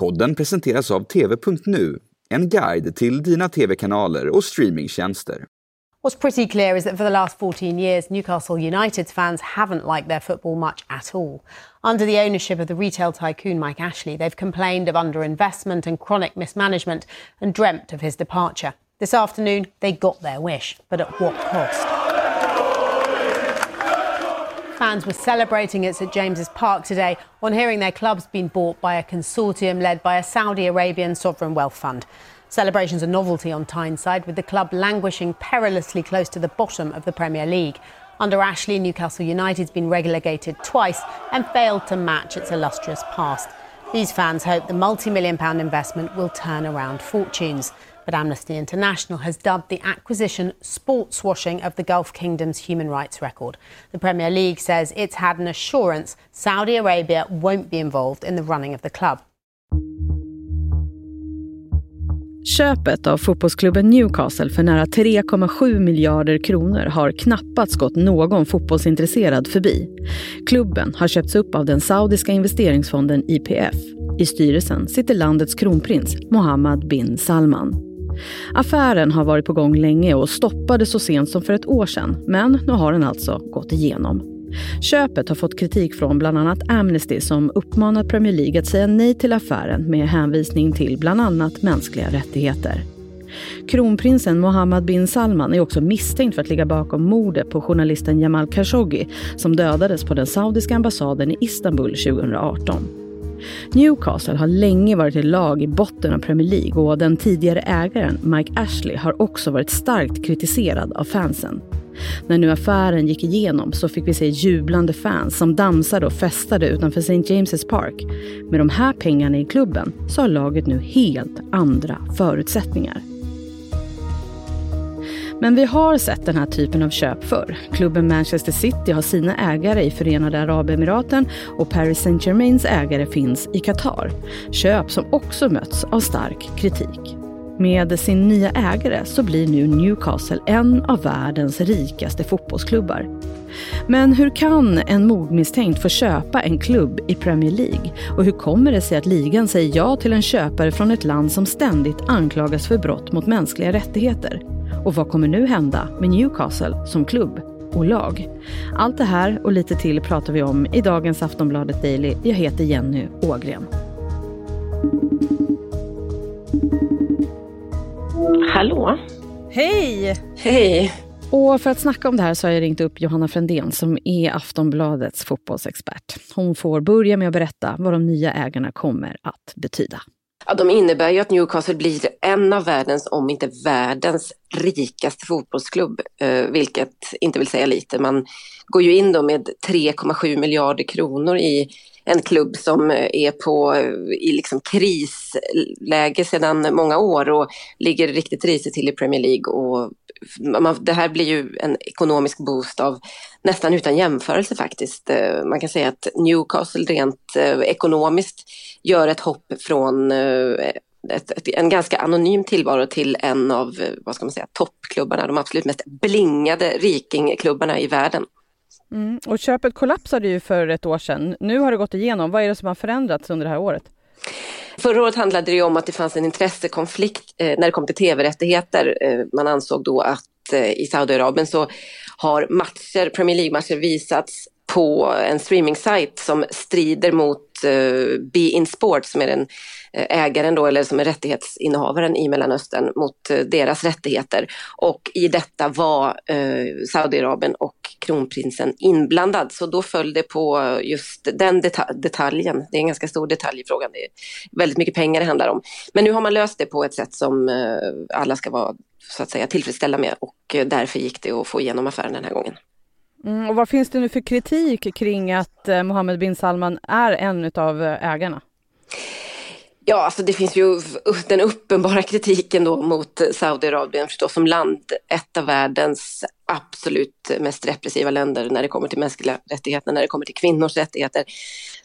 Podden presenteras av TV.nu, en guide till dina tv-kanaler och streamingtjänster. What's pretty clear is that for the last 14 years, Newcastle United's fans haven't liked their football much at all. Under the ownership of the retail tycoon Mike Ashley, they've complained of underinvestment and chronic mismanagement and dreamt of his departure. This afternoon, they got their wish, but at what cost? Fans were celebrating at St James's Park today on hearing their club's been bought by a consortium led by a Saudi Arabian sovereign wealth fund. Celebrations a novelty on Tyneside, with the club languishing perilously close to the bottom of the Premier League. Under Ashley, Newcastle United's been relegated twice and failed to match its illustrious past. These fans hope the multi million pound investment will turn around fortunes. But Amnesty International has dubbed the acquisition sports washing of the Gulf Kingdom's human rights record. The Premier League says it's had an assurance Saudi Arabia won't be involved in the running of the club. Köpet av fotbollsklubben Newcastle för nära 3,7 miljarder kronor har knappast gått någon fotbollsintresserad förbi. Klubben har köpts upp av den saudiska investeringsfonden IPF. I styrelsen sitter landets kronprins Mohammed bin Salman. Affären har varit på gång länge och stoppades så sent som för ett år sedan, men nu har den alltså gått igenom. Köpet har fått kritik från bland annat Amnesty som uppmanat Premier League att säga nej till affären med hänvisning till bland annat mänskliga rättigheter. Kronprinsen Mohammed bin Salman är också misstänkt för att ligga bakom mordet på journalisten Jamal Khashoggi som dödades på den saudiska ambassaden i Istanbul 2018. Newcastle har länge varit ett lag i botten av Premier League och den tidigare ägaren Mike Ashley har också varit starkt kritiserad av fansen. När nu affären gick igenom så fick vi se jublande fans som dansade och festade utanför St. James's Park. Med de här pengarna i klubben så har laget nu helt andra förutsättningar. Men vi har sett den här typen av köp förr. Klubben Manchester City har sina ägare i Förenade Arabemiraten och Paris Saint-Germains ägare finns i Qatar. Köp som också mötts av stark kritik. Med sin nya ägare så blir nu Newcastle en av världens rikaste fotbollsklubbar. Men hur kan en mordmisstänkt få köpa en klubb i Premier League? Och hur kommer det sig att ligan säger ja till en köpare från ett land som ständigt anklagas för brott mot mänskliga rättigheter? Och vad kommer nu hända med Newcastle som klubb och lag? Allt det här och lite till pratar vi om i dagens Aftonbladet Daily. Jag heter Jenny Ågren. Hallå? Hej! Hej! Och för att snacka om det här så har jag ringt upp Johanna Frändén som är Aftonbladets fotbollsexpert. Hon får börja med att berätta vad de nya ägarna kommer att betyda. Ja, de innebär ju att Newcastle blir en av världens, om inte världens, rikaste fotbollsklubb, eh, vilket inte vill säga lite. Man går ju in då med 3,7 miljarder kronor i en klubb som eh, är på, eh, i liksom krisläge sedan många år och ligger riktigt risigt till i Premier League. Och man, det här blir ju en ekonomisk boost av nästan utan jämförelse faktiskt. Eh, man kan säga att Newcastle rent eh, ekonomiskt gör ett hopp från eh, ett, ett, en ganska anonym tillvaro till en av vad ska man säga, toppklubbarna, de absolut mest blingade rikingklubbarna i världen. Mm. Och köpet kollapsade ju för ett år sedan. Nu har det gått igenom. Vad är det som har förändrats under det här året? Förra året handlade det om att det fanns en intressekonflikt eh, när det kom till tv-rättigheter. Eh, man ansåg då att eh, i Saudiarabien så har matcher, Premier League-matcher visats på en streamingsajt som strider mot uh, Be In Sport som är den eh, ägaren då, eller som är rättighetsinnehavaren i Mellanöstern mot uh, deras rättigheter. Och i detta var uh, Saudiarabien och kronprinsen inblandad. Så då föll det på just den deta detaljen. Det är en ganska stor detalj i frågan. Det är väldigt mycket pengar det handlar om. Men nu har man löst det på ett sätt som alla ska vara så att säga tillfredsställda med och därför gick det att få igenom affären den här gången. Mm, och vad finns det nu för kritik kring att eh, Mohammed bin Salman är en av eh, ägarna? Ja, alltså det finns ju den uppenbara kritiken då mot eh, Saudiarabien förstås som land, ett av världens absolut mest repressiva länder när det kommer till mänskliga rättigheter, när det kommer till kvinnors rättigheter,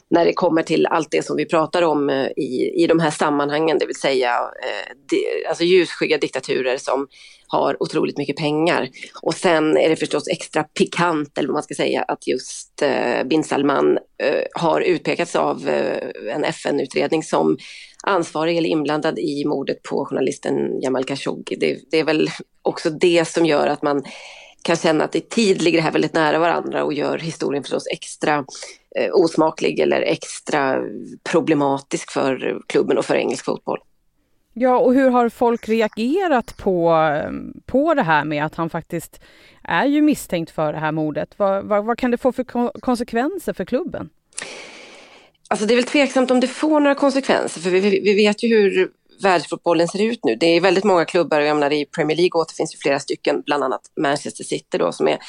när det kommer till allt det som vi pratar om eh, i, i de här sammanhangen, det vill säga eh, de, alltså ljusskygga diktaturer som har otroligt mycket pengar. Och sen är det förstås extra pikant, eller vad man ska säga, att just eh, bin Salman eh, har utpekats av eh, en FN-utredning som ansvarig eller inblandad i mordet på journalisten Jamal Khashoggi. Det, det är väl också det som gör att man kan känna att i tid ligger det här väldigt nära varandra och gör historien förstås extra eh, osmaklig eller extra problematisk för klubben och för engelsk fotboll. Ja, och hur har folk reagerat på, eh, på det här med att han faktiskt är ju misstänkt för det här mordet? Vad, vad, vad kan det få för konsekvenser för klubben? Alltså det är väl tveksamt om det får några konsekvenser, för vi, vi vet ju hur världsfotbollen ser ut nu. Det är väldigt många klubbar, jag menar i Premier League återfinns ju flera stycken, bland annat Manchester City då, som är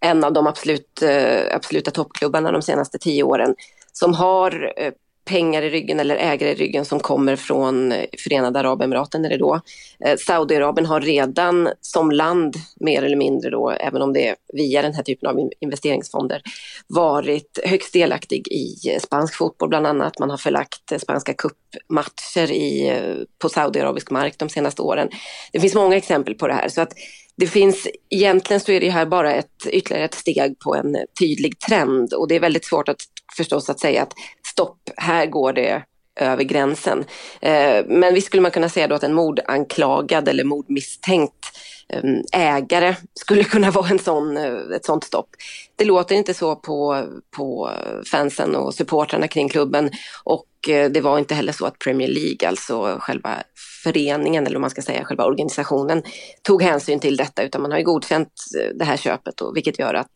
en av de absolut, eh, absoluta toppklubbarna de senaste tio åren, som har eh, pengar i ryggen eller ägare i ryggen som kommer från eh, Förenade Arabemiraten är det då. Eh, Saudiarabien har redan som land, mer eller mindre då, även om det är via den här typen av investeringsfonder, varit högst delaktig i eh, spansk fotboll bland annat. Man har förlagt eh, spanska cupmatcher i, på saudiarabisk mark de senaste åren. Det finns många exempel på det här. Så att det finns, egentligen så är det här bara ett, ytterligare ett steg på en tydlig trend och det är väldigt svårt att förstås att säga att stopp, här går det över gränsen. Eh, men visst skulle man kunna säga då att en mordanklagad eller mordmisstänkt Ehm, ägare skulle kunna vara en sån, eh, ett sånt stopp. Det låter inte så på, på fansen och supportrarna kring klubben och eh, det var inte heller så att Premier League, alltså själva föreningen eller om man ska säga själva organisationen, tog hänsyn till detta utan man har ju godkänt eh, det här köpet och vilket gör att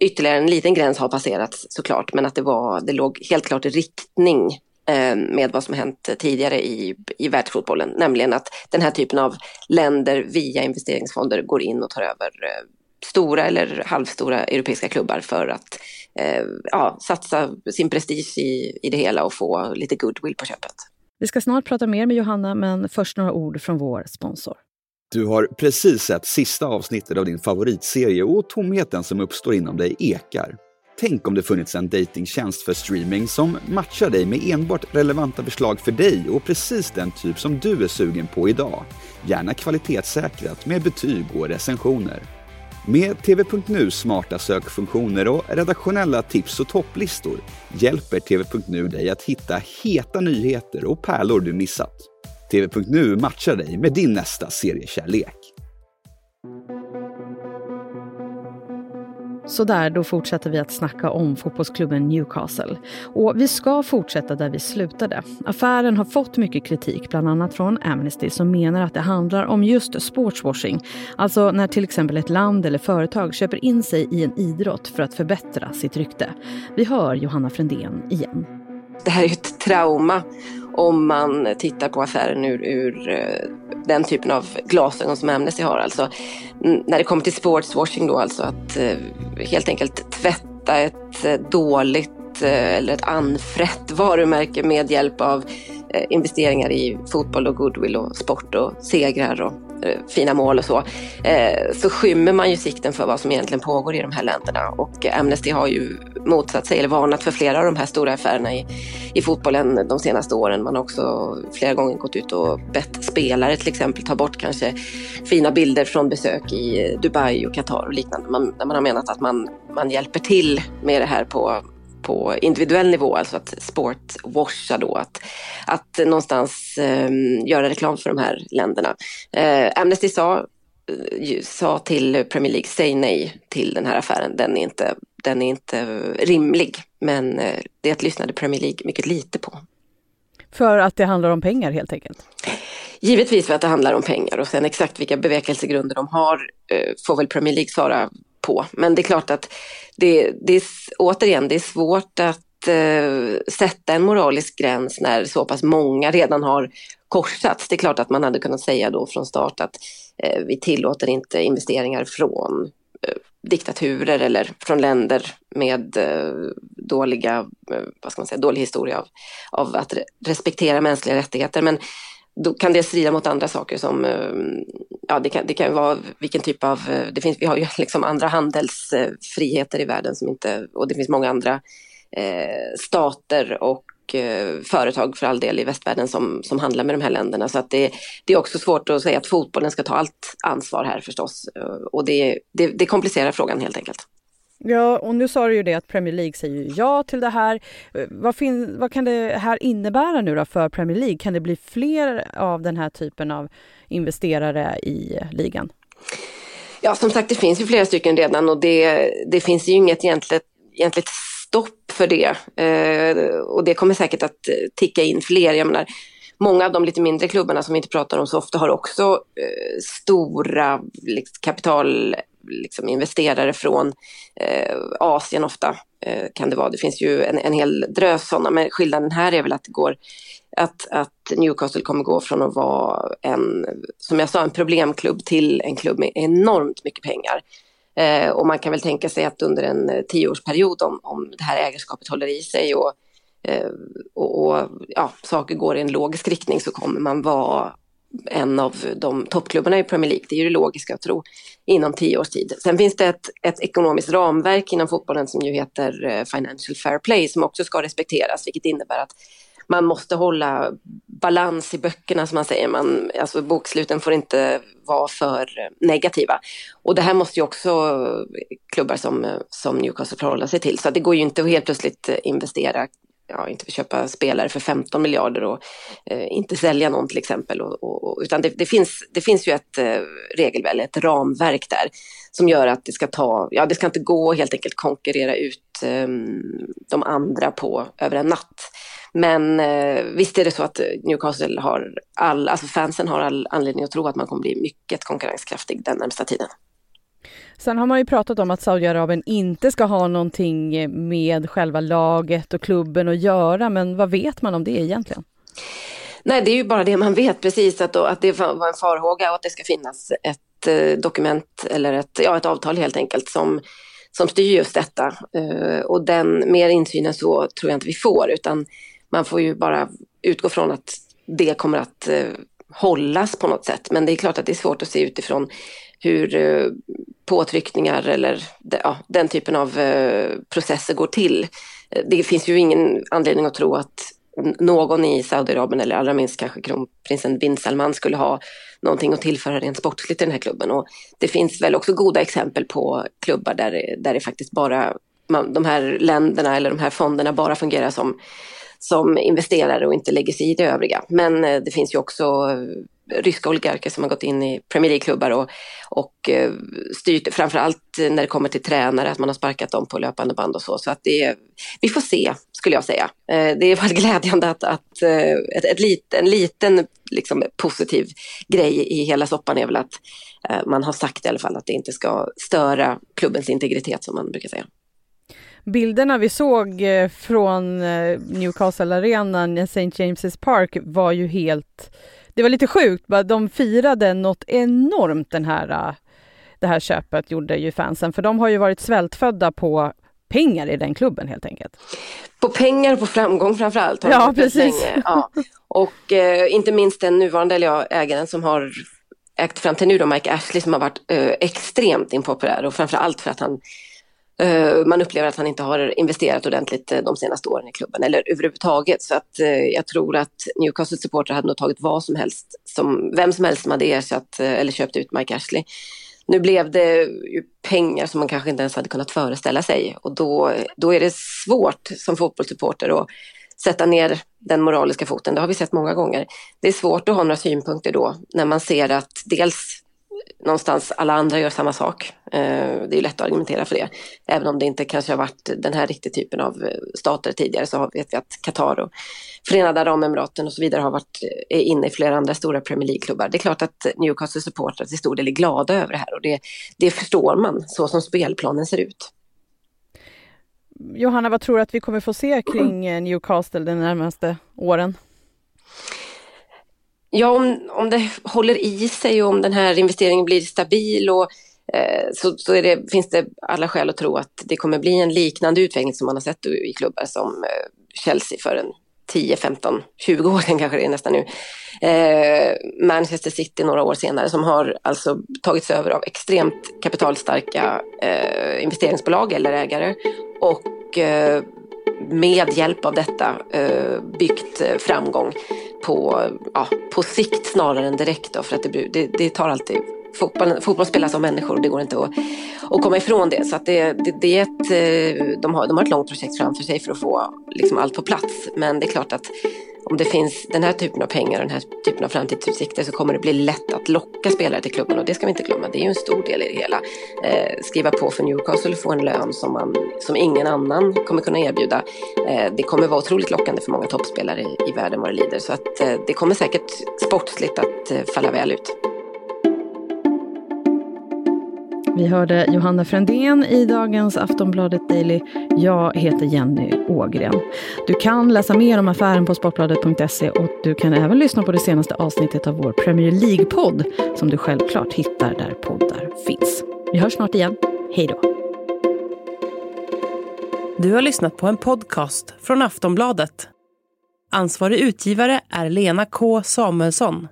ytterligare en liten gräns har passerats såklart, men att det, var, det låg helt klart i riktning med vad som hänt tidigare i, i världsfotbollen, nämligen att den här typen av länder via investeringsfonder går in och tar över eh, stora eller halvstora europeiska klubbar för att eh, ja, satsa sin prestige i, i det hela och få lite goodwill på köpet. Vi ska snart prata mer med Johanna, men först några ord från vår sponsor. Du har precis sett sista avsnittet av din favoritserie och tomheten som uppstår inom dig ekar. Tänk om det funnits en datingtjänst för streaming som matchar dig med enbart relevanta förslag för dig och precis den typ som du är sugen på idag. Gärna kvalitetssäkrat med betyg och recensioner. Med TV.nu smarta sökfunktioner och redaktionella tips och topplistor hjälper TV.nu dig att hitta heta nyheter och pärlor du missat. TV.nu matchar dig med din nästa seriekärlek. Så där, då fortsätter vi att snacka om fotbollsklubben Newcastle. Och vi ska fortsätta där vi slutade. Affären har fått mycket kritik, bland annat från Amnesty som menar att det handlar om just sportswashing. Alltså när till exempel ett land eller företag köper in sig i en idrott för att förbättra sitt rykte. Vi hör Johanna Frändén igen. Det här är ju ett trauma om man tittar på affären ur, ur eh, den typen av glasögon som Amnesty har. Alltså, när det kommer till sportswashing då, alltså att eh, helt enkelt tvätta ett eh, dåligt eller ett anfrätt varumärke med hjälp av Eh, investeringar i fotboll och goodwill och sport och segrar och eh, fina mål och så, eh, så skymmer man ju sikten för vad som egentligen pågår i de här länderna. Och Amnesty har ju motsatt sig, eller varnat för flera av de här stora affärerna i, i fotbollen de senaste åren. Man har också flera gånger gått ut och bett spelare till exempel ta bort kanske fina bilder från besök i Dubai och Qatar och liknande. Man, man har menat att man, man hjälper till med det här på på individuell nivå, alltså att sportwasha då, att, att någonstans eh, göra reklam för de här länderna. Eh, Amnesty sa, eh, sa till Premier League, säg nej till den här affären, den är inte, den är inte rimlig. Men eh, det lyssnade Premier League mycket lite på. För att det handlar om pengar helt enkelt? Givetvis för att det handlar om pengar och sen exakt vilka bevekelsegrunder de har eh, får väl Premier League svara på. Men det är klart att det, det är, återigen, det är svårt att eh, sätta en moralisk gräns när så pass många redan har korsats. Det är klart att man hade kunnat säga då från start att eh, vi tillåter inte investeringar från eh, diktaturer eller från länder med eh, dåliga, eh, vad ska man säga, dålig historia av, av att respektera mänskliga rättigheter. Men då kan det strida mot andra saker som, eh, ja det kan, det kan vara vilken typ av, eh, det finns, vi har ju liksom andra handelsfriheter i världen som inte, och det finns många andra eh, stater och eh, företag för all del i västvärlden som, som handlar med de här länderna. Så att det, det är också svårt att säga att fotbollen ska ta allt ansvar här förstås. Eh, och det, det, det komplicerar frågan helt enkelt. Ja, och nu sa du ju det att Premier League säger ja till det här. Vad, fin- vad kan det här innebära nu då för Premier League? Kan det bli fler av den här typen av investerare i ligan? Ja, som sagt, det finns ju flera stycken redan och det, det finns ju inget egentligt, egentligt stopp för det. Eh, och det kommer säkert att ticka in fler. Jag menar, många av de lite mindre klubbarna som vi inte pratar om så ofta har också eh, stora liksom, kapital liksom, investerare från eh, Asien ofta. Eh, kan det vara. Det finns ju en, en hel drös sådana, men skillnaden här är väl att det går att, att Newcastle kommer gå från att vara en, som jag sa, en problemklubb till en klubb med enormt mycket pengar. Eh, och man kan väl tänka sig att under en eh, tioårsperiod om, om det här ägarskapet håller i sig och, eh, och, och ja, saker går i en logisk riktning så kommer man vara en av de toppklubbarna i Premier League. Det är ju det logiska att tro inom tio års tid. Sen finns det ett, ett ekonomiskt ramverk inom fotbollen som ju heter eh, Financial Fair Play som också ska respekteras, vilket innebär att man måste hålla balans i böckerna som man säger. Man, alltså boksluten får inte vara för eh, negativa. Och det här måste ju också eh, klubbar som, som Newcastle förhålla sig till. Så det går ju inte att helt plötsligt investera ja, inte köpa spelare för 15 miljarder och eh, inte sälja någon till exempel. Och, och, utan det, det, finns, det finns ju ett eh, regelverk, ett ramverk där som gör att det ska ta, ja det ska inte gå helt enkelt konkurrera ut eh, de andra på över en natt. Men eh, visst är det så att Newcastle har all, alltså fansen har all anledning att tro att man kommer bli mycket konkurrenskraftig den närmsta tiden. Sen har man ju pratat om att Saudiarabien inte ska ha någonting med själva laget och klubben att göra, men vad vet man om det egentligen? Nej, det är ju bara det man vet precis, att, då, att det var en farhåga och att det ska finnas ett eh, dokument eller ett, ja, ett avtal helt enkelt som, som styr just detta. Uh, och den, mer insyn än så tror jag inte vi får, utan man får ju bara utgå från att det kommer att uh, hållas på något sätt. Men det är klart att det är svårt att se utifrån hur eh, påtryckningar eller ja, den typen av eh, processer går till. Eh, det finns ju ingen anledning att tro att någon i Saudiarabien eller allra minst kanske kronprinsen bin Salman skulle ha någonting att tillföra rent sportsligt i den här klubben. Och det finns väl också goda exempel på klubbar där, där det faktiskt bara, man, de här länderna eller de här fonderna bara fungerar som som investerare och inte lägger sig i det övriga. Men eh, det finns ju också eh, ryska oligarker som har gått in i Premier League-klubbar och, och eh, styrt, framförallt när det kommer till tränare, att man har sparkat dem på löpande band och så. Så att det, vi får se, skulle jag säga. Det är varit glädjande att, att ett, ett lit, en liten liksom, positiv grej i hela soppan är väl att man har sagt i alla fall att det inte ska störa klubbens integritet som man brukar säga bilderna vi såg eh, från eh, Newcastle-arenan, St. James's Park, var ju helt... Det var lite sjukt, de firade något enormt den här, eh, det här köpet, gjorde ju fansen, för de har ju varit svältfödda på pengar i den klubben helt enkelt. På pengar och på framgång framförallt. Ja, precis. Ja. Och eh, inte minst den nuvarande eller ja, ägaren som har ägt fram till nu då, Mike Ashley, som har varit eh, extremt impopulär och framförallt för att han Eh, man upplever att han inte har investerat ordentligt eh, de senaste åren i klubben eller överhuvudtaget. Så att eh, jag tror att Newcastle supporter hade nog tagit vad som helst, som, vem som helst som hade ersatt eller köpt ut Mike Ashley. Nu blev det ju pengar som man kanske inte ens hade kunnat föreställa sig och då, då är det svårt som fotbollssupporter att sätta ner den moraliska foten. Det har vi sett många gånger. Det är svårt att ha några synpunkter då när man ser att dels någonstans alla andra gör samma sak. Eh, det är lätt att argumentera för det. Även om det inte kanske har varit den här riktiga typen av eh, stater tidigare så vet vi att Qatar och Förenade Arabemiraten och så vidare har varit är inne i flera andra stora Premier League-klubbar. Det är klart att Newcastle supportrar till stor del är glada över det här och det, det förstår man så som spelplanen ser ut. Johanna, vad tror du att vi kommer få se kring Newcastle de närmaste åren? Ja, om, om det håller i sig och om den här investeringen blir stabil och eh, så, så det, finns det alla skäl att tro att det kommer bli en liknande utveckling som man har sett i klubbar som eh, Chelsea för en 10, 15, 20 år sedan kanske det är nästan nu. Eh, Manchester City några år senare som har alltså tagits över av extremt kapitalstarka eh, investeringsbolag eller ägare och eh, med hjälp av detta eh, byggt eh, framgång på, ja, på sikt snarare än direkt. Då, för att det, det, det, tar alltid fotboll, fotboll spelas av människor, det går inte att, att komma ifrån det. Så att det, det, det är ett, eh, de, har, de har ett långt projekt framför sig för att få liksom allt på plats. Men det är klart att om det finns den här typen av pengar och den här typen av framtidsutsikter så kommer det bli lätt att locka spelare till klubben och det ska vi inte glömma. Det är ju en stor del i det hela. Eh, skriva på för Newcastle och få en lön som, man, som ingen annan kommer kunna erbjuda. Eh, det kommer vara otroligt lockande för många toppspelare i, i världen vad det lider så att eh, det kommer säkert sportsligt att eh, falla väl ut. Vi hörde Johanna Frändén i dagens Aftonbladet Daily. Jag heter Jenny Ågren. Du kan läsa mer om affären på sportbladet.se och du kan även lyssna på det senaste avsnittet av vår Premier League-podd som du självklart hittar där poddar finns. Vi hörs snart igen. Hej då! Du har lyssnat på en podcast från Aftonbladet. Ansvarig utgivare är Lena K Samuelsson.